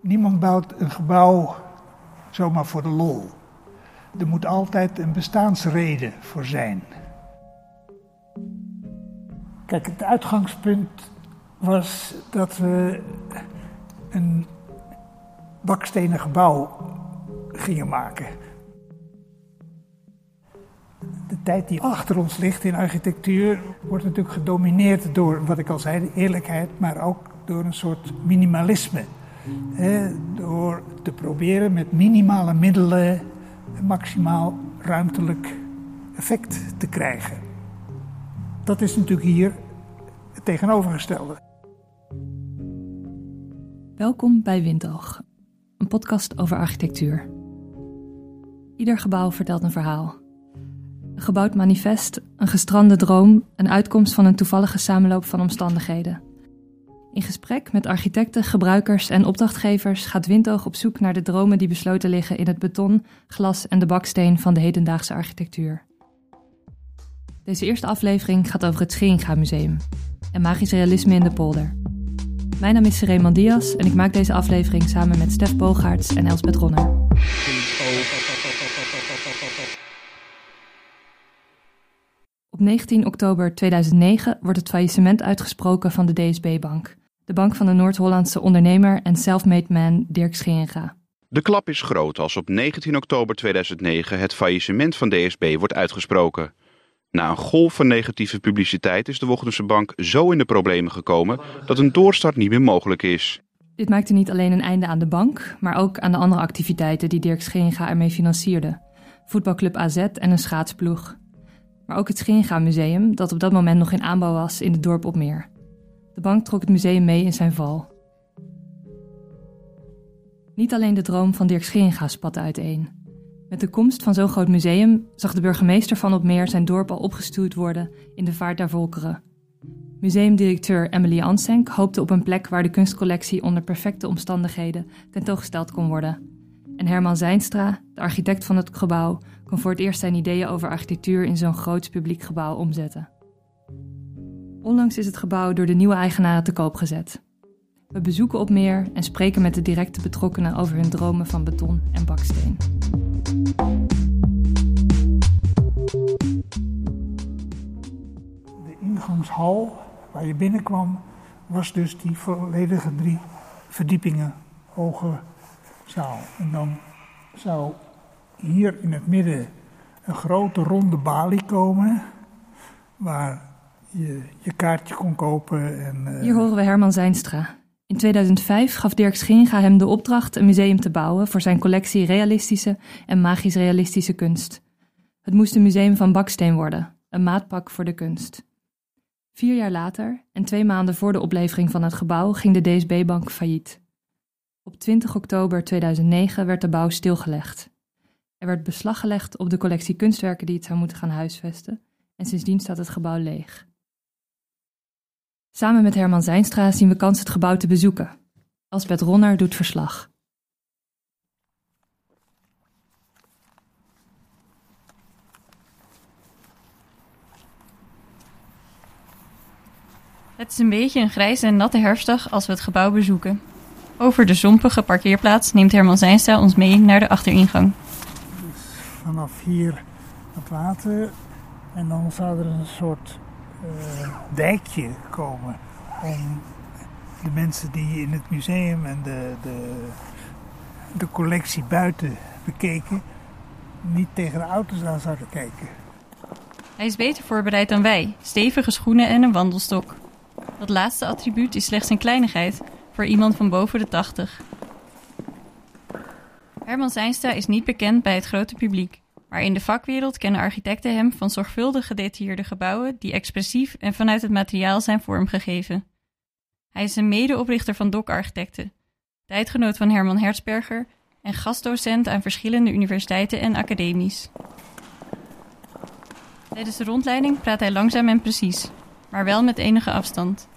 Niemand bouwt een gebouw zomaar voor de lol. Er moet altijd een bestaansreden voor zijn. Kijk, het uitgangspunt was dat we een bakstenen gebouw gingen maken. De tijd die achter ons ligt in architectuur wordt natuurlijk gedomineerd door, wat ik al zei, de eerlijkheid, maar ook door een soort minimalisme. Door te proberen met minimale middelen maximaal ruimtelijk effect te krijgen. Dat is natuurlijk hier het tegenovergestelde. Welkom bij Windoog, een podcast over architectuur. Ieder gebouw vertelt een verhaal. Een gebouwd manifest, een gestrande droom, een uitkomst van een toevallige samenloop van omstandigheden. In gesprek met architecten, gebruikers en opdrachtgevers gaat Windoog op zoek naar de dromen die besloten liggen in het beton, glas en de baksteen van de hedendaagse architectuur. Deze eerste aflevering gaat over het Scheringa Museum en magisch realisme in de polder. Mijn naam is Raymond Diaz en ik maak deze aflevering samen met Stef Bogaerts en Elsbeth Ronner. Op 19 oktober 2009 wordt het faillissement uitgesproken van de DSB-bank, de bank van de Noord-Hollandse ondernemer en self-made man Dirk Scheringa. De klap is groot als op 19 oktober 2009 het faillissement van DSB wordt uitgesproken. Na een golf van negatieve publiciteit is de Wochense bank zo in de problemen gekomen dat een doorstart niet meer mogelijk is. Dit maakte niet alleen een einde aan de bank, maar ook aan de andere activiteiten die Dirk Scheringa ermee financierde. Voetbalclub AZ en een schaatsploeg. Maar ook het Scheringa Museum, dat op dat moment nog in aanbouw was in het dorp op Meer. De bank trok het museum mee in zijn val. Niet alleen de droom van Dirk Scheringa spatte uiteen. Met de komst van zo'n groot museum zag de burgemeester van Opmeer zijn dorp al opgestuurd worden in de vaart der volkeren. Museumdirecteur Emily Ansenk hoopte op een plek waar de kunstcollectie onder perfecte omstandigheden tentoongesteld kon worden. En Herman Zijnstra, de architect van het gebouw, kon voor het eerst zijn ideeën over architectuur in zo'n groot publiek gebouw omzetten. Onlangs is het gebouw door de nieuwe eigenaren te koop gezet. We bezoeken Opmeer en spreken met de directe betrokkenen over hun dromen van beton en baksteen. De ingangshal waar je binnenkwam was dus die volledige drie verdiepingen hoge zaal. En dan zou hier in het midden een grote ronde balie komen waar je je kaartje kon kopen. En, uh... Hier horen we Herman Zijnstra. In 2005 gaf Dirk Schinga hem de opdracht een museum te bouwen voor zijn collectie realistische en magisch-realistische kunst. Het moest een museum van baksteen worden, een maatpak voor de kunst. Vier jaar later en twee maanden voor de oplevering van het gebouw ging de DSB-bank failliet. Op 20 oktober 2009 werd de bouw stilgelegd. Er werd beslag gelegd op de collectie kunstwerken die het zou moeten gaan huisvesten en sindsdien staat het gebouw leeg. Samen met Herman Zijnstra zien we kans het gebouw te bezoeken. Asbeth Ronner doet verslag. Het is een beetje een grijze en natte herfstdag als we het gebouw bezoeken. Over de zompige parkeerplaats neemt Herman Zijnstra ons mee naar de achteringang. Dus vanaf hier het water en dan zou er een soort dijkje komen om de mensen die in het museum en de, de, de collectie buiten bekeken, niet tegen de auto's aan zouden kijken. Hij is beter voorbereid dan wij, stevige schoenen en een wandelstok. Dat laatste attribuut is slechts een kleinigheid voor iemand van boven de 80. Herman Zijnstra is niet bekend bij het grote publiek. Maar in de vakwereld kennen architecten hem van zorgvuldig gedetailleerde gebouwen die expressief en vanuit het materiaal zijn vormgegeven. Hij is een medeoprichter van DOC Architecten, tijdgenoot van Herman Herzberger en gastdocent aan verschillende universiteiten en academies. Tijdens de rondleiding praat hij langzaam en precies, maar wel met enige afstand.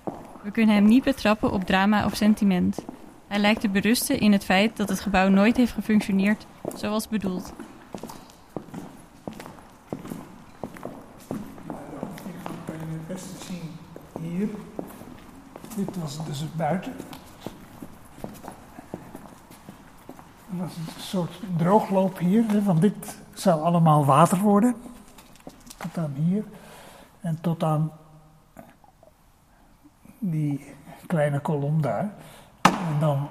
We kunnen hem niet betrappen op drama of sentiment. Hij lijkt te berusten in het feit dat het gebouw nooit heeft gefunctioneerd zoals bedoeld. Dit was dus buiten. was een soort droogloop hier, want dit zou allemaal water worden. Tot aan hier. En tot aan die kleine kolom daar. En dan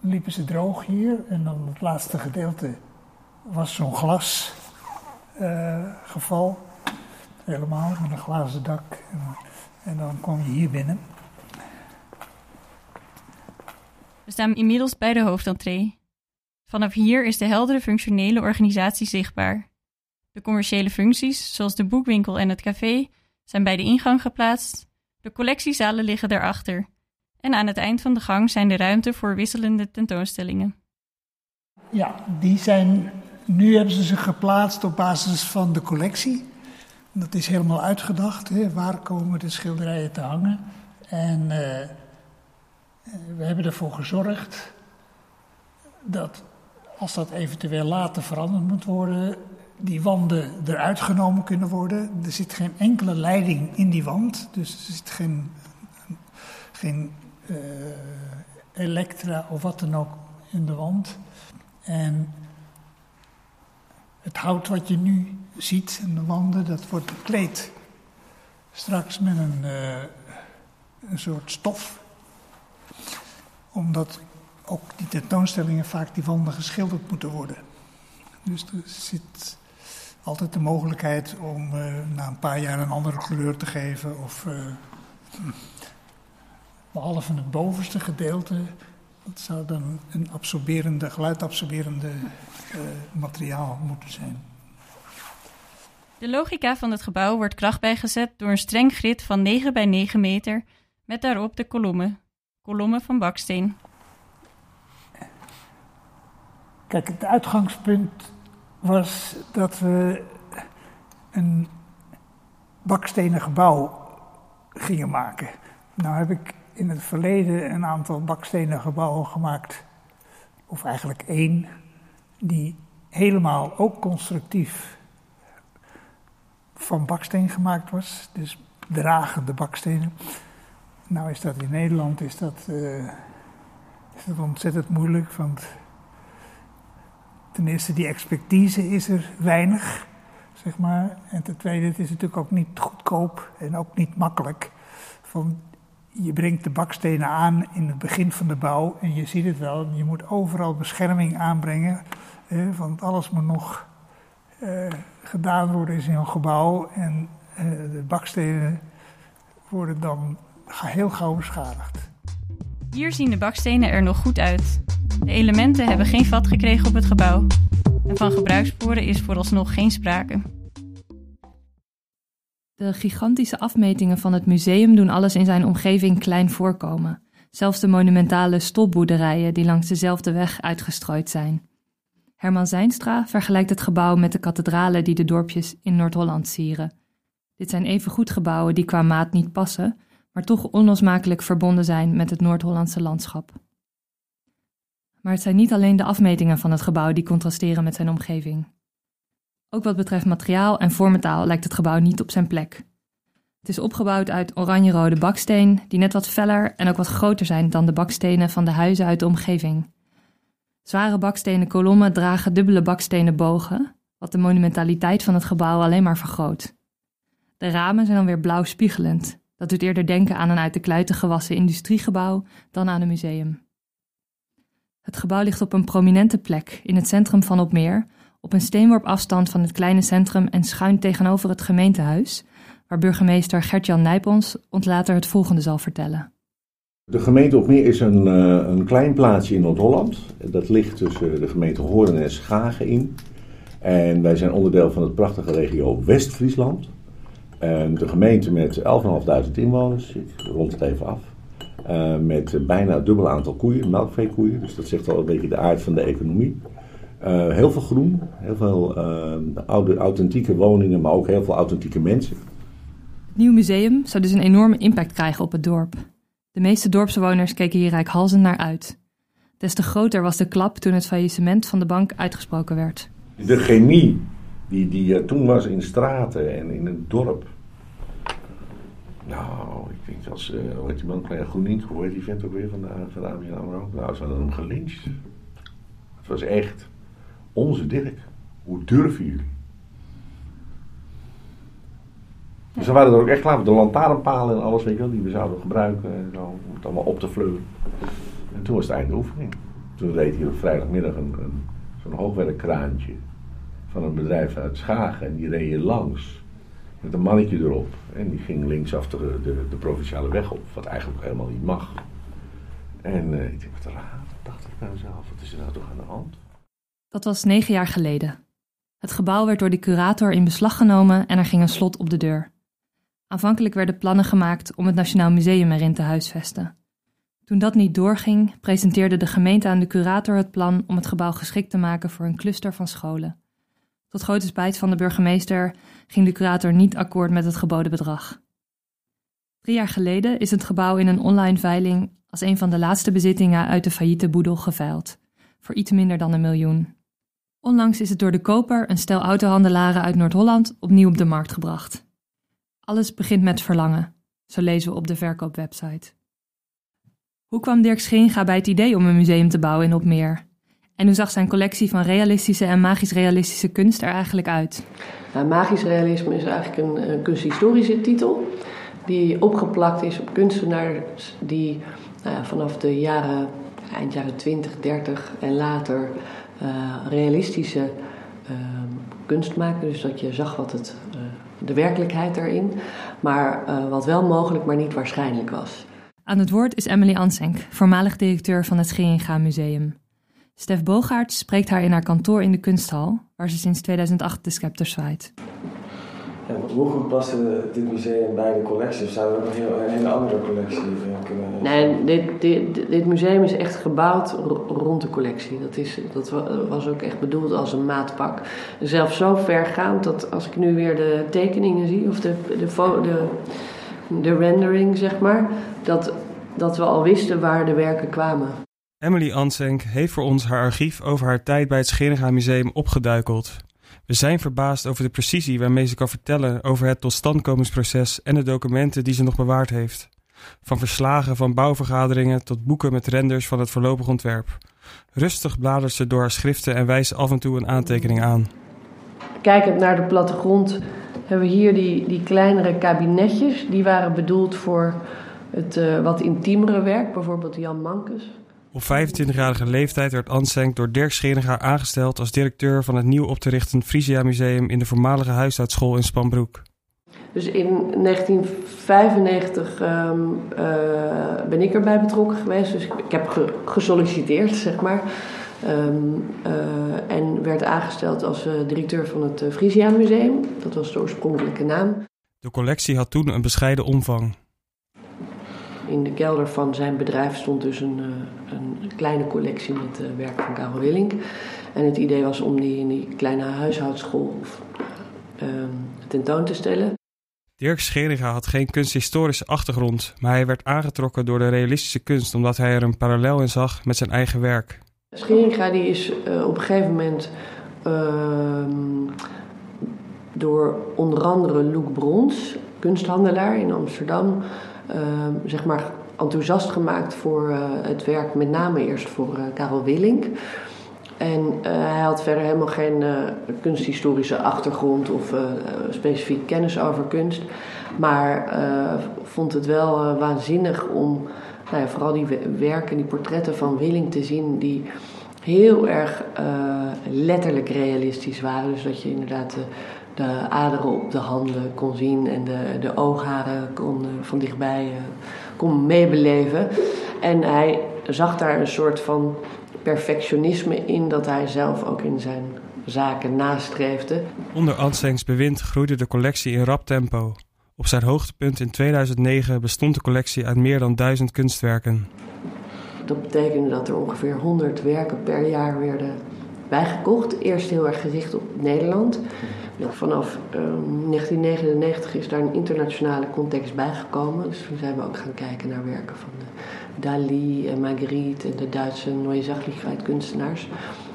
liepen ze droog hier en dan het laatste gedeelte was zo'n glasgeval. Uh, helemaal met een glazen dak. En dan kwam je hier binnen. We staan inmiddels bij de hoofdentree. Vanaf hier is de heldere functionele organisatie zichtbaar. De commerciële functies, zoals de boekwinkel en het café, zijn bij de ingang geplaatst. De collectiezalen liggen daarachter. En aan het eind van de gang zijn de ruimte voor wisselende tentoonstellingen. Ja, die zijn. Nu hebben ze ze geplaatst op basis van de collectie. Dat is helemaal uitgedacht. Hè? Waar komen de schilderijen te hangen? En uh, we hebben ervoor gezorgd dat als dat eventueel later veranderd moet worden, die wanden eruit genomen kunnen worden. Er zit geen enkele leiding in die wand, dus er zit geen, geen uh, elektra of wat dan ook in de wand. En het hout wat je nu ziet in de wanden, dat wordt bekleed straks met een, uh, een soort stof. Omdat ook die tentoonstellingen vaak die wanden geschilderd moeten worden. Dus er zit altijd de mogelijkheid om uh, na een paar jaar een andere kleur te geven. Of uh, behalve het bovenste gedeelte, dat zou dan een absorberende, geluidabsorberende materiaal moeten zijn. De logica van het gebouw wordt kracht bijgezet door een streng grid van 9 bij 9 meter met daarop de kolommen, kolommen van baksteen. Kijk, het uitgangspunt was dat we een bakstenen gebouw gingen maken. Nou heb ik in het verleden een aantal bakstenen gebouwen gemaakt, of eigenlijk één, die helemaal ook constructief van baksteen gemaakt was, dus dragende bakstenen. Nou is dat in Nederland is dat, uh, is dat ontzettend moeilijk, want ten eerste die expertise is er weinig, zeg maar. En ten tweede, het is natuurlijk ook niet goedkoop en ook niet makkelijk. Van, je brengt de bakstenen aan in het begin van de bouw en je ziet het wel. Je moet overal bescherming aanbrengen, eh, want alles moet nog eh, gedaan worden in zo'n gebouw. En eh, de bakstenen worden dan heel gauw beschadigd. Hier zien de bakstenen er nog goed uit. De elementen hebben geen vat gekregen op het gebouw. En van gebruikssporen is vooralsnog geen sprake. De gigantische afmetingen van het museum doen alles in zijn omgeving klein voorkomen. Zelfs de monumentale stolpboerderijen die langs dezelfde weg uitgestrooid zijn. Herman Zijnstra vergelijkt het gebouw met de kathedralen die de dorpjes in Noord-Holland sieren. Dit zijn evengoed gebouwen die qua maat niet passen, maar toch onlosmakelijk verbonden zijn met het Noord-Hollandse landschap. Maar het zijn niet alleen de afmetingen van het gebouw die contrasteren met zijn omgeving. Ook wat betreft materiaal en vormetaal lijkt het gebouw niet op zijn plek. Het is opgebouwd uit oranje-rode baksteen, die net wat feller en ook wat groter zijn dan de bakstenen van de huizen uit de omgeving. Zware bakstenen kolommen dragen dubbele bakstenen bogen, wat de monumentaliteit van het gebouw alleen maar vergroot. De ramen zijn dan weer blauw spiegelend. Dat doet eerder denken aan een uit de kluiten gewassen industriegebouw dan aan een museum. Het gebouw ligt op een prominente plek in het centrum van Opmeer, op een steenworp afstand van het kleine centrum en schuin tegenover het gemeentehuis, waar burgemeester Gert-Jan Nijpons ons later het volgende zal vertellen. De gemeente Opmeer is een, uh, een klein plaatsje in Noord-Holland. Dat ligt tussen de gemeente Hoorn en Schagen in. En wij zijn onderdeel van het prachtige regio West-Friesland. de gemeente met 11.500 inwoners, ik rond het even af. Uh, met bijna het dubbele aantal koeien, melkveekoeien. Dus dat zegt al een beetje de aard van de economie. Uh, heel veel groen, heel veel oude, authentieke woningen, maar ook heel veel authentieke mensen. Het nieuw museum zou dus een enorme impact krijgen op het dorp. De meeste dorpsbewoners keken hier rijkhalzend naar uit. Des te groter was de klap toen het faillissement van de bank uitgesproken werd. De chemie die, die toen was in straten en in het dorp, nou, ik denk als, uh, hoe heet die man, Klein Groenink, hoe heet die vent ook weer van de, van de ABN AMRO? Nou, ze hadden hem gelyncht. Het was echt onze Dirk. Hoe durven jullie? Dus we waren er ook echt klaar met de lantaarnpalen en alles, weet je wel, die we zouden gebruiken en zo, om het allemaal op te vleuren. En toen was het einde oefening. Toen reed hier op vrijdagmiddag een, een, zo'n hoogwerkkraantje van een bedrijf uit Schagen en die reed hier langs met een mannetje erop. En die ging linksaf de, de, provinciale weg op, wat eigenlijk helemaal niet mag. En uh, ik denk, wat raar, dacht ik bij mezelf, wat is er nou toch aan de hand? Dat was negen jaar geleden. Het gebouw werd door de curator in beslag genomen en er ging een slot op de deur. Aanvankelijk werden plannen gemaakt om het Nationaal Museum erin te huisvesten. Toen dat niet doorging, presenteerde de gemeente aan de curator het plan om het gebouw geschikt te maken voor een cluster van scholen. Tot grote spijt van de burgemeester ging de curator niet akkoord met het geboden bedrag. Drie jaar geleden is het gebouw in een online veiling als een van de laatste bezittingen uit de failliete boedel geveild, voor iets minder dan een miljoen. Onlangs is het door de koper, een stel autohandelaren uit Noord-Holland, opnieuw op de markt gebracht. Alles begint met verlangen, zo lezen we op de verkoopwebsite. Hoe kwam Dirk Scheringa bij het idee om een museum te bouwen in Opmeer? En hoe zag zijn collectie van realistische en magisch-realistische kunst er eigenlijk uit? Nou, magisch realisme is eigenlijk een, kunsthistorische titel die opgeplakt is op kunstenaars die nou vanaf de jaren, eind jaren 20, 30 en later uh, realistische uh, kunst maken. Dus dat je zag wat het, de werkelijkheid daarin, maar wat wel mogelijk, maar niet waarschijnlijk was. Aan het woord is Emily Ansenk, voormalig directeur van het Scheringa Museum. Stef Bogaert spreekt haar in haar kantoor in de kunsthal, waar ze sinds 2008 de scepter zwaait. En hoe goed past dit museum bij de collectie? Of zouden we ook nog een hele andere collectie kunnen... Nee, dit, dit, dit museum is echt gebouwd rond de collectie. Dat, is, dat was ook echt bedoeld als een maatpak. Zelfs zo vergaand dat als ik nu weer de tekeningen zie, of de, de, de, de rendering zeg maar, dat, dat we al wisten waar de werken kwamen. Emily Ansenk heeft voor ons haar archief over haar tijd bij het Scheringa Museum opgeduikeld. We zijn verbaasd over de precisie waarmee ze kan vertellen over het totstandkomingsproces en de documenten die ze nog bewaard heeft. Van verslagen van bouwvergaderingen tot boeken met renders van het voorlopig ontwerp. Rustig bladert ze door haar schriften en wijst af en toe een aantekening aan. Kijkend naar de plattegrond hebben we hier die, die kleinere kabinetjes. Die waren bedoeld voor het uh, wat intiemere werk, bijvoorbeeld Jan Mankes. Op 25-jarige leeftijd werd Ansenk door Dirk Scheringa aangesteld als directeur van het nieuw op te richten Frisia Museum in de voormalige huishoudschool in Spanbroek. Dus in 1995 um, uh, ben ik erbij betrokken geweest. Dus ik heb ge gesolliciteerd, zeg maar. Um, uh, en werd aangesteld als uh, directeur van het Frisia Museum. Dat was de oorspronkelijke naam. De collectie had toen een bescheiden omvang. In de kelder van zijn bedrijf stond dus een, een kleine collectie met uh, werk van Karel Willink. En het idee was om die in die kleine huishoudschool uh, tentoon te stellen. Dirk Scheringa had geen kunsthistorische achtergrond, maar hij werd aangetrokken door de realistische kunst omdat hij er een parallel in zag met zijn eigen werk. Scheringa die is uh, op een gegeven moment door onder andere Loek Brons, kunsthandelaar in Amsterdam, zeg maar enthousiast gemaakt voor uh, het werk, met name eerst voor uh, Karel Willink. En uh, hij had verder helemaal geen kunsthistorische achtergrond of specifiek kennis over kunst. Maar vond het wel waanzinnig om nou ja, vooral die werken, die portretten van Willink te zien, die heel erg letterlijk realistisch waren. Dus dat je inderdaad de, de aderen op de handen kon zien en de, de oogharen kon van dichtbij kon meebeleven. En hij zag daar een soort van perfectionisme in dat hij zelf ook in zijn zaken nastreefde. Onder Ansengs bewind groeide de collectie in rap tempo. Op zijn hoogtepunt in 2009 bestond de collectie uit meer dan duizend kunstwerken. Dat betekende dat er ongeveer 100 werken per jaar werden bijgekocht. Eerst heel erg gericht op Nederland. Vanaf uh, ehm, 1999 is daar een internationale context bijgekomen. Dus toen zijn we ook gaan kijken naar werken van Dali en Magritte en de Duitse Neue Sachlichkeit kunstenaars.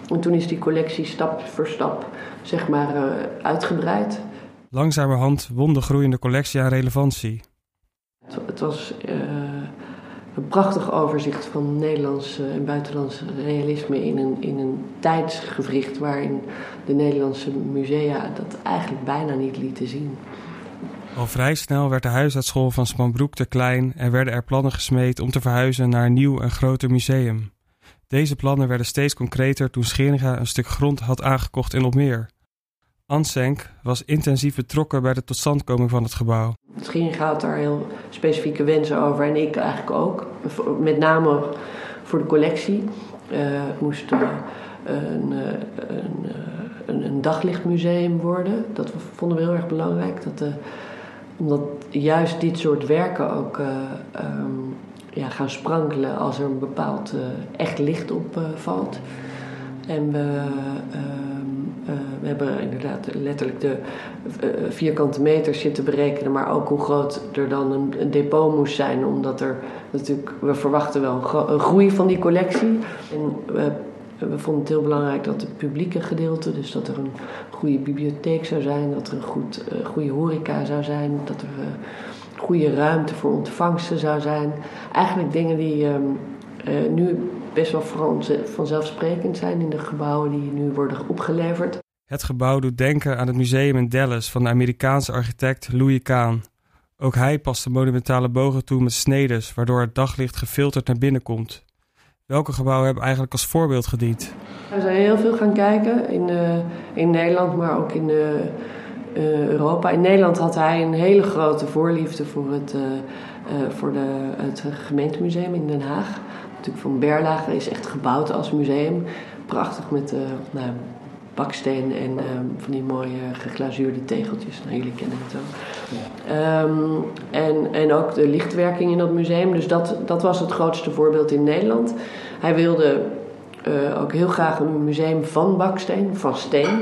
En toen is die collectie stap voor stap zeg maar, uh, uitgebreid. Langzamerhand won de groeiende collectie aan relevantie. Het, het was uh, een prachtig overzicht van Nederlands en buitenlands realisme in een, in een tijdsgevricht waarin de Nederlandse musea dat eigenlijk bijna niet lieten zien. Al vrij snel werd de huisartsschool van Spanbroek te klein en werden er plannen gesmeed om te verhuizen naar een nieuw en groter museum. Deze plannen werden steeds concreter toen Scheringa een stuk grond had aangekocht in Opmeer. Ansenk was intensief betrokken bij de totstandkoming van het gebouw. Scheringa had daar heel specifieke wensen over en ik eigenlijk ook. Met name voor de collectie. Uh, het moest uh, een, uh, een, een, daglichtmuseum worden. Dat vonden we heel erg belangrijk. Dat, omdat juist dit soort werken ook um, ja, gaan sprankelen als er een bepaald echt licht op valt. En we uh, we hebben inderdaad letterlijk de uh, vierkante meters zitten berekenen, maar ook hoe groot er dan een, depot moest zijn, omdat er natuurlijk, we verwachten wel een, groei van die collectie. En we, vonden het heel belangrijk dat het publieke gedeelte, dus dat er een goede bibliotheek zou zijn, dat er een goed, uh, goede horeca zou zijn, dat er goede ruimte voor ontvangsten zou zijn. Eigenlijk dingen die um, nu best wel vanzelfsprekend zijn in de gebouwen die nu worden opgeleverd. Het gebouw doet denken aan het museum in Dallas van de Amerikaanse architect Louis Kahn. Ook hij past de monumentale bogen toe met snedes, waardoor het daglicht gefilterd naar binnen komt. Welke gebouwen hebben eigenlijk als voorbeeld gediend? We zijn heel veel gaan kijken in, uh, in Nederland, maar ook in uh, uh, Europa. In Nederland had hij een hele grote voorliefde voor het, voor de, het gemeentemuseum in Den Haag natuurlijk van Berlage is echt gebouwd als museum. Prachtig met uh, nou, baksteen en um, van die mooie geglazuurde tegeltjes. Nou, jullie kennen het wel. Um, en, en ook de lichtwerking in dat museum. Dus dat, dat was het grootste voorbeeld in Nederland. Hij wilde uh, ook heel graag een museum van baksteen, van steen.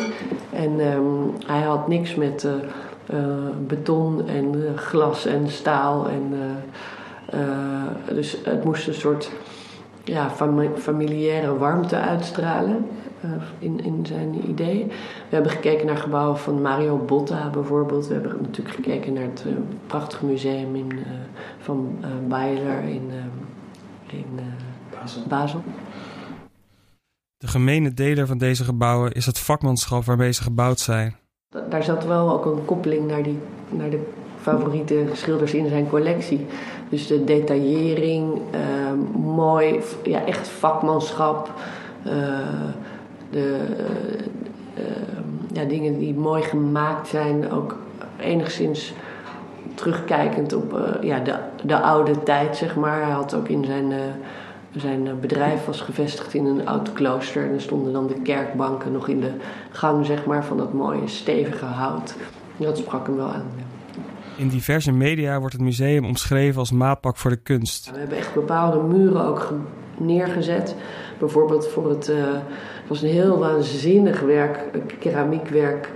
En um, hij had niks met uh, beton en glas en staal. En, dus het moest een soort ja, familiaire warmte uitstralen uh, in, in zijn idee. We hebben gekeken naar gebouwen van Mario Botta bijvoorbeeld. We hebben natuurlijk gekeken naar het uh, prachtige museum in, uh, van Bayler in, in Basel. Basel. De gemene deler van deze gebouwen is het vakmanschap waarmee ze gebouwd zijn. Daar zat wel ook een koppeling naar, die, naar de favoriete schilders in zijn collectie. Dus de detaillering, uh, mooi, ja, echt vakmanschap. Uh, de uh, ja, dingen die mooi gemaakt zijn, ook enigszins terugkijkend op uh, ja, de, de oude tijd, zeg maar. Hij had ook in zijn, zijn bedrijf was gevestigd in een oud klooster. En er stonden dan de kerkbanken nog in de gang, zeg maar, van dat mooie stevige hout. Dat sprak hem wel aan. In diverse media wordt het museum omschreven als maatpak voor de kunst. We hebben echt bepaalde muren ook neergezet. Bijvoorbeeld voor het, uh, het was een heel waanzinnig werk, keramiekwerk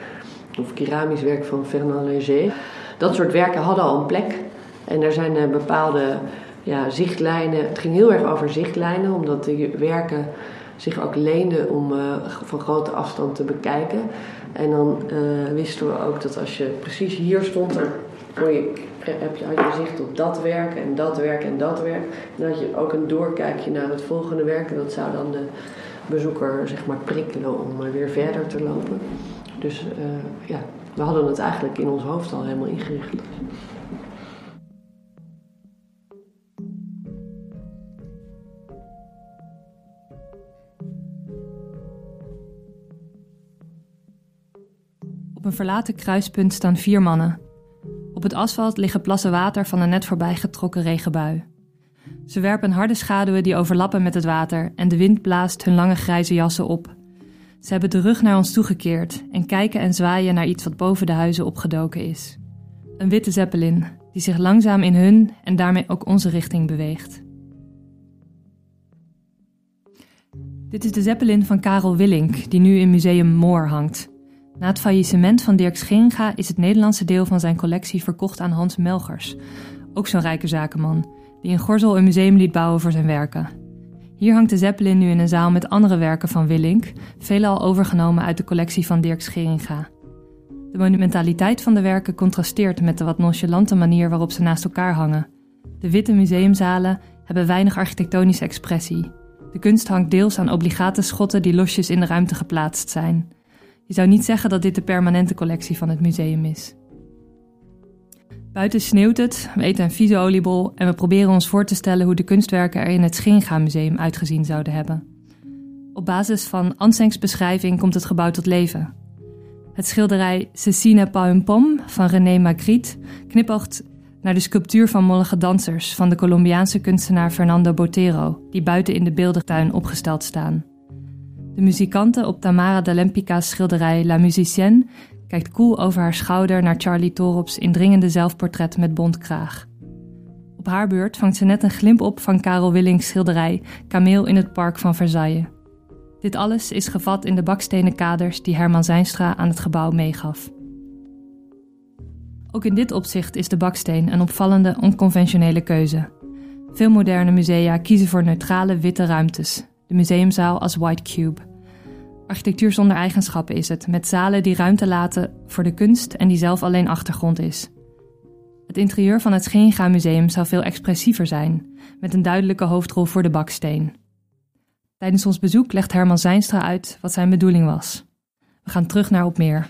of keramisch werk van Fernand Léger. Dat soort werken hadden al een plek. En er zijn uh, bepaalde ja, zichtlijnen. Het ging heel erg over zichtlijnen, omdat de werken zich ook leenden om uh, van grote afstand te bekijken. En dan wisten we ook dat als je precies hier stond, kon je, heb je, had je zicht op dat werk en dat werk en dat werk. En had je ook een doorkijkje naar het volgende werk. En dat zou dan de bezoeker zeg maar prikkelen om weer verder te lopen. Dus uh, ja, we hadden het eigenlijk in ons hoofd al helemaal ingericht. Op een verlaten kruispunt staan vier mannen. Op het asfalt liggen plassen water van een net voorbijgetrokken regenbui. Ze werpen harde schaduwen die overlappen met het water en de wind blaast hun lange grijze jassen op. Ze hebben de rug naar ons toegekeerd en kijken en zwaaien naar iets wat boven de huizen opgedoken is. Een witte zeppelin die zich langzaam in hun en daarmee ook onze richting beweegt. Dit is de zeppelin van Karel Willink, die nu in Museum Moor hangt. Na het faillissement van Dirk Scheringa is het Nederlandse deel van zijn collectie verkocht aan Hans Melgers, ook zo'n rijke zakenman, die in Gorzel een museum liet bouwen voor zijn werken. Hier hangt de Zeppelin nu in een zaal met andere werken van Willink, veelal overgenomen uit de collectie van Dirk Scheringa. De monumentaliteit van de werken contrasteert met de wat nonchalante manier waarop ze naast elkaar hangen. De witte museumzalen hebben weinig architectonische expressie. De kunst hangt deels aan obligate schotten die losjes in de ruimte geplaatst zijn. Je zou niet zeggen dat dit de permanente collectie van het museum is. Buiten sneeuwt het, we eten een vieze oliebol en we proberen ons voor te stellen hoe de kunstwerken er in het Schinga Museum uitgezien zouden hebben. Op basis van Ansengs beschrijving komt het gebouw tot leven. Het schilderij Cecina pomme van René Magritte knipoogt naar de sculptuur van mollige dansers van de Colombiaanse kunstenaar Fernando Botero, die buiten in de beeldentuin opgesteld staan. De muzikante op Tamara de Lempica's schilderij La Musicienne kijkt koel over haar schouder naar Charlie Torops indringende zelfportret met bontkraag. Op haar beurt vangt ze net een glimp op van Karel Willings schilderij Kameel in het park van Versailles. Dit alles is gevat in de bakstenen kaders die Herman Zijnstra aan het gebouw meegaf. Ook in dit opzicht is de baksteen een opvallende, onconventionele keuze. Veel moderne musea kiezen voor neutrale witte ruimtes, de museumzaal als White Cube. Architectuur zonder eigenschappen is het, met zalen die ruimte laten voor de kunst en die zelf alleen achtergrond is. Het interieur van het Schenga Museum zou veel expressiever zijn, met een duidelijke hoofdrol voor de baksteen. Tijdens ons bezoek legt Herman Zijnstra uit wat zijn bedoeling was. We gaan terug naar op meer.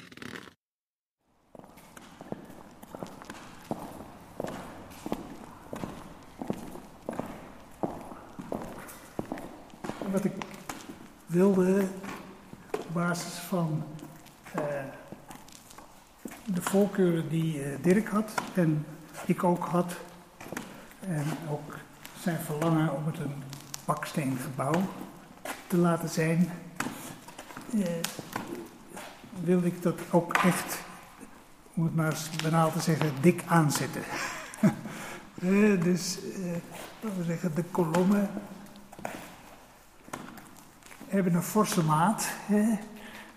Wat ik wilde op basis van uh, de voorkeuren die uh, Dirk had en ik ook had, en ook zijn verlangen om het een baksteengebouw te laten zijn, uh, wilde ik dat ook echt, om het maar eens banaal te zeggen, dik aanzetten. dus, laten we zeggen, de kolommen hebben een forse maat. Hè,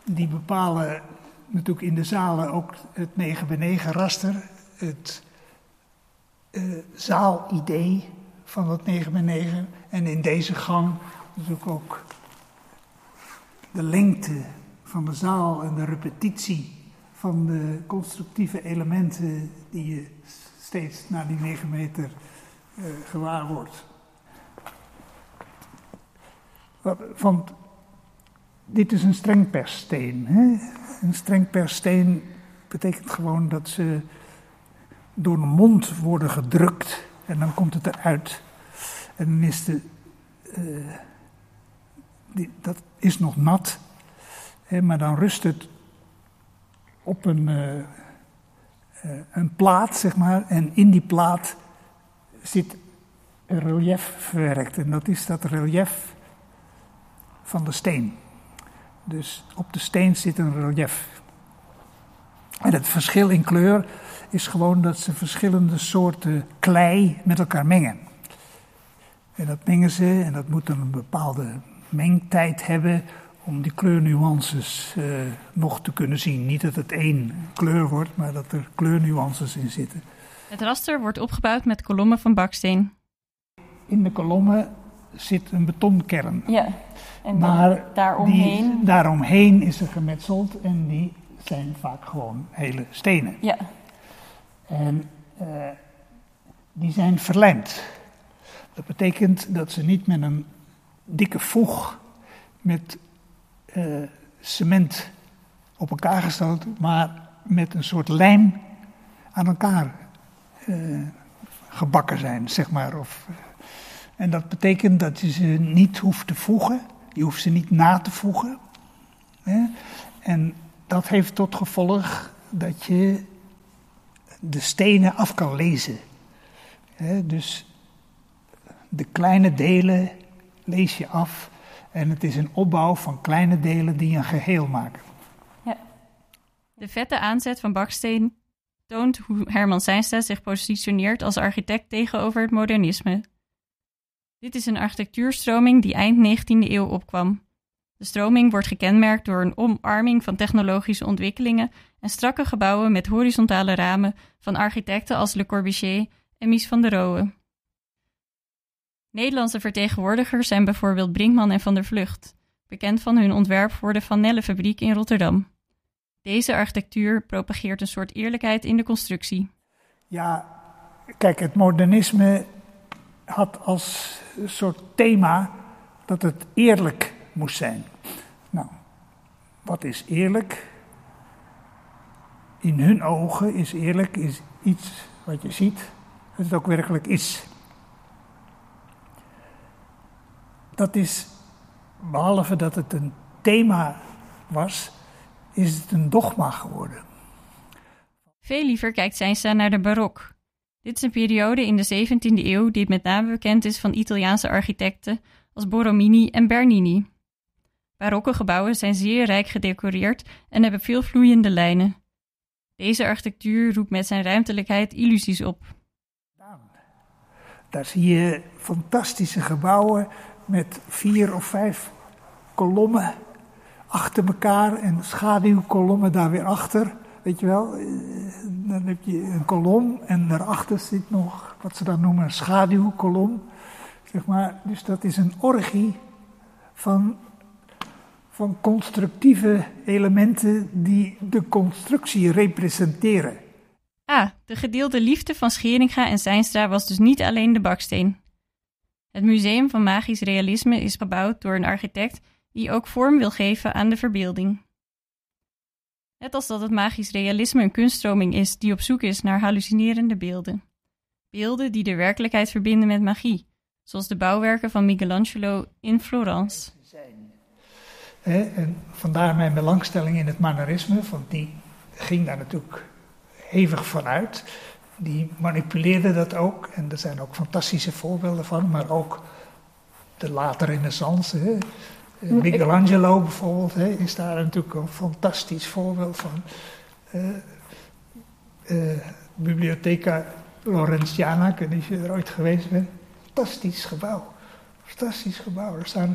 die bepalen natuurlijk in de zalen ook het 9 bij 9 raster, het uh, zaalidee van dat 9 bij 9. En in deze gang natuurlijk ook de lengte van de zaal en de repetitie van de constructieve elementen die je steeds na die 9 meter uh, gewaar wordt. Van dit is een strengperssteen. Hè? Een strengperssteen betekent gewoon dat ze door de mond worden gedrukt en dan komt het eruit. En is de, die, dat is nog nat, maar dan rust het op een, uh, uh, een plaat, zeg maar, en in die plaat zit een relief verwerkt. En dat is dat relief van de steen. Dus op de steen zit een relief. En het verschil in kleur is gewoon dat ze verschillende soorten klei met elkaar mengen. En dat mengen ze en dat moet dan een bepaalde mengtijd hebben om die kleurnuances uh, nog te kunnen zien. Niet dat het één kleur wordt, maar dat er kleurnuances in zitten. Het raster wordt opgebouwd met kolommen van baksteen. In de kolommen zit een betonkern. Ja, en maar daaromheen? Die, daaromheen is er gemetseld en die zijn vaak gewoon hele stenen. Ja. En uh, die zijn verlijmd. Dat betekent dat ze niet met een dikke voeg met uh, cement op elkaar gestoten, maar met een soort lijm aan elkaar uh, gebakken zijn, zeg maar. Of, en dat betekent dat je ze niet hoeft te voegen, je hoeft ze niet na te voegen. En dat heeft tot gevolg dat je de stenen af kan lezen. Dus de kleine delen lees je af en het is een opbouw van kleine delen die een geheel maken. Ja. De vette aanzet van baksteen toont hoe Herman Zijnstra zich positioneert als architect tegenover het modernisme. Dit is een architectuurstroming die eind 19e eeuw opkwam. De stroming wordt gekenmerkt door een omarming van technologische ontwikkelingen en strakke gebouwen met horizontale ramen van architecten als Le Corbusier en Mies van der Rohe. Nederlandse vertegenwoordigers zijn bijvoorbeeld Brinkman en Van der Vlucht, bekend van hun ontwerp voor de Van Nelle fabriek in Rotterdam. Deze architectuur propageert een soort eerlijkheid in de constructie. Ja, kijk, het modernisme had als soort thema dat het eerlijk moest zijn. Nou, wat is eerlijk? In hun ogen is eerlijk is iets wat je ziet, dat het ook werkelijk is. Dat is, behalve dat het een thema was, is het een dogma geworden. Veel liever kijkt Seinsta naar de barok. Dit is een periode in de 17e eeuw die met name bekend is van Italiaanse architecten als Borromini en Bernini. Barokke gebouwen zijn zeer rijk gedecoreerd en hebben veel vloeiende lijnen. Deze architectuur roept met zijn ruimtelijkheid illusies op. Daar zie je fantastische gebouwen met vier of vijf kolommen achter elkaar en schaduwkolommen daar weer achter. Weet je wel, eh, dan heb je een kolom en daarachter zit nog wat ze dan noemen een schaduwkolom. Zeg maar. Dus dat is een orgie van, van constructieve elementen die de constructie representeren. Ah, de gedeelde liefde van Scheringa en Zijnstra was dus niet alleen de baksteen. Het Museum van Magisch Realisme is gebouwd door een architect die ook vorm wil geven aan de verbeelding. Net als dat het magisch realisme een kunststroming is die op zoek is naar hallucinerende beelden. Beelden die de werkelijkheid verbinden met magie, zoals de bouwwerken van Michelangelo in Florence. en vandaar mijn belangstelling in het mannerisme, want die ging daar natuurlijk hevig vanuit. Die manipuleerde dat ook en er zijn ook fantastische voorbeelden van, maar ook de late renaissance. Michelangelo bijvoorbeeld hè, is daar natuurlijk een fantastisch voorbeeld van. Uh, uh, Bibliotheca Lawrenceana, ik weet niet of je er ooit geweest bent. Fantastisch gebouw. Fantastisch gebouw. Er staan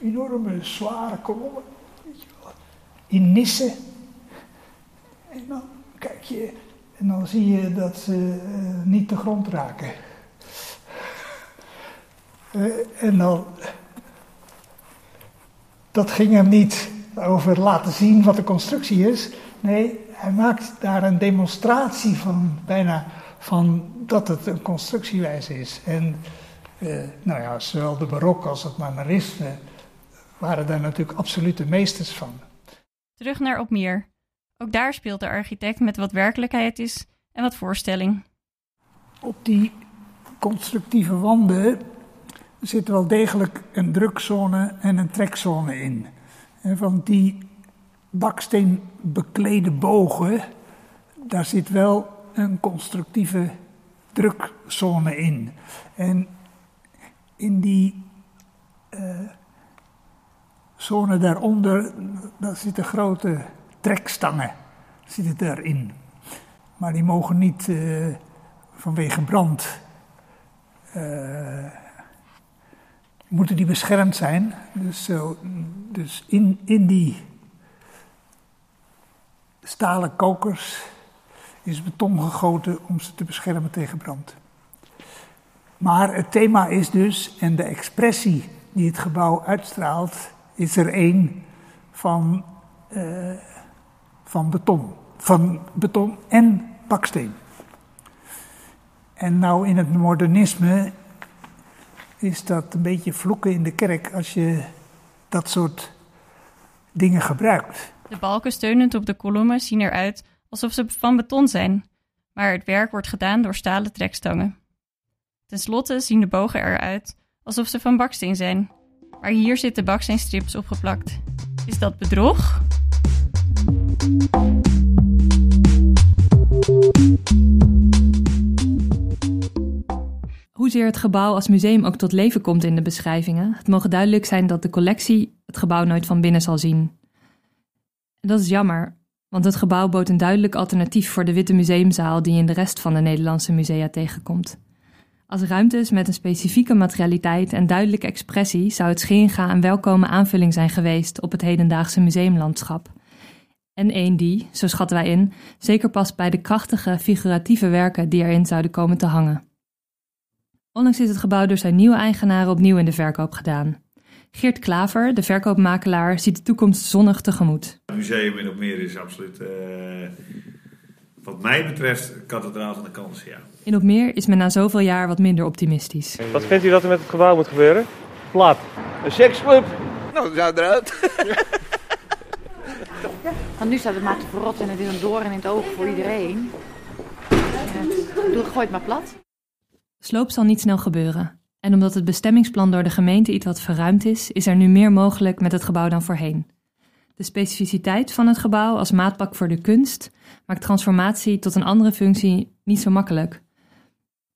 enorme zware kolommen. In nissen. En dan kijk je en dan zie je dat ze uh, niet de grond raken. en dan dat ging hem niet over laten zien wat de constructie is. Nee, hij maakt daar een demonstratie van, bijna van dat het een constructiewijze is. En eh, nou ja, zowel de barok als het mannerisme waren daar natuurlijk absolute meesters van. Terug naar Opmeer. Ook daar speelt de architect met wat werkelijkheid is en wat voorstelling. Op die constructieve wanden zit wel degelijk een drukzone en een trekzone in. Want die baksteen beklede bogen, daar zit wel een constructieve drukzone in. En in die uh, zone daaronder, daar zitten grote trekstangen zitten daarin. Maar die mogen niet uh, vanwege brand uh, moeten die beschermd zijn. Dus, zo, dus in, in die stalen kokers is beton gegoten om ze te beschermen tegen brand. Maar het thema is dus, en de expressie die het gebouw uitstraalt, is er één van, uh, van beton. Van beton en baksteen. En nou in het modernisme is dat een beetje vloeken in de kerk als je dat soort dingen gebruikt. De balken steunend op de kolommen zien eruit alsof ze van beton zijn, maar het werk wordt gedaan door stalen trekstangen. Ten slotte zien de bogen eruit alsof ze van baksteen zijn, maar hier zitten baksteenstrips opgeplakt. Is dat bedrog? Hoezeer het gebouw als museum ook tot leven komt in de beschrijvingen, het mogen duidelijk zijn dat de collectie het gebouw nooit van binnen zal zien. En dat is jammer, want het gebouw bood een duidelijk alternatief voor de witte museumzaal die in de rest van de Nederlandse musea tegenkomt. Als ruimtes met een specifieke materialiteit en duidelijke expressie zou het Scheringa een welkome aanvulling zijn geweest op het hedendaagse museumlandschap. En een die, zo schatten wij in, zeker past bij de krachtige figuratieve werken die erin zouden komen te hangen. Onlangs is het gebouw door zijn nieuwe eigenaren opnieuw in de verkoop gedaan. Geert Klaver, de verkoopmakelaar, ziet de toekomst zonnig tegemoet. Het museum in Opmeer is absoluut uh, wat mij betreft kathedraal van de kansen, ja. In Opmeer is men na zoveel jaar wat minder optimistisch. Wat vindt u dat er met het gebouw moet gebeuren? Plat. Een seksclub. Nou, dat zou eruit. Want nu staat het maar te verrotten en het is een doorn in het oog voor iedereen. Doe, gooi het maar plat. Sloop zal niet snel gebeuren. En omdat het bestemmingsplan door de gemeente iets wat verruimd is, is er nu meer mogelijk met het gebouw dan voorheen. De specificiteit van het gebouw als maatpak voor de kunst maakt transformatie tot een andere functie niet zo makkelijk.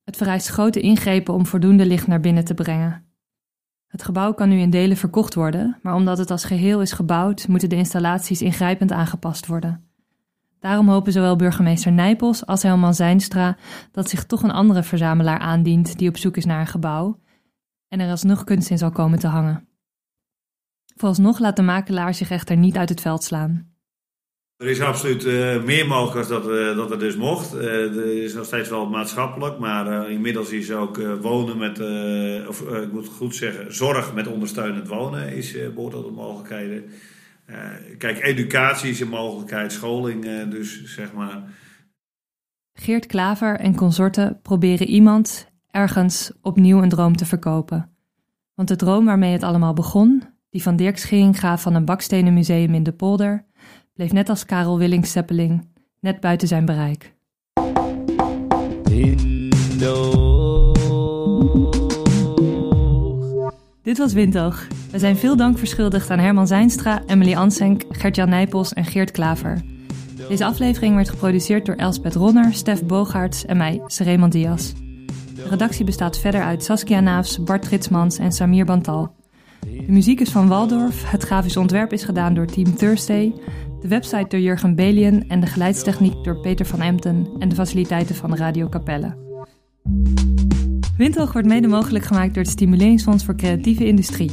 Het vereist grote ingrepen om voldoende licht naar binnen te brengen. Het gebouw kan nu in delen verkocht worden, maar omdat het als geheel is gebouwd, moeten de installaties ingrijpend aangepast worden. Daarom hopen zowel burgemeester Nijpels als Helman Zijnstra dat zich toch een andere verzamelaar aandient die op zoek is naar een gebouw en er alsnog kunst in zal komen te hangen. Vooralsnog laat de makelaar zich echter niet uit het veld slaan. Er is absoluut uh, meer mogelijk als dat, uh, dat er dus mocht. Uh, er is nog steeds wel maatschappelijk, maar inmiddels is ook wonen met, of ik moet goed zeggen, zorg met ondersteunend wonen is de mogelijkheden. Kijk, educatie is een mogelijkheid, scholing dus, zeg maar. Geert Klaver en consorten proberen iemand ergens opnieuw een droom te verkopen. Want de droom waarmee het allemaal begon, die van Dirk Scheringa van een bakstenen museum in de polder, bleef net als Karel Willings Zeppeling net buiten zijn bereik. Dit was Windhoog. We zijn veel dank verschuldigd aan Herman Zijnstra, Emily Ansenk, Gert-Jan Nijpels en Geert Klaver. Deze aflevering werd geproduceerd door Elspeth Ronner, Stef Bogaerts en mij, Seremon Diaz. De redactie bestaat verder uit Saskia Naafs, Bart Ritsmans en Samir Bantal. De muziek is van Waldorf, het grafisch ontwerp is gedaan door Team Thursday, de website door Jurgen Belien en de geluidstechniek door Peter van Emten en de faciliteiten van Radio Capelle. Windhoog wordt mede mogelijk gemaakt door het Stimuleringsfonds voor Creatieve Industrie.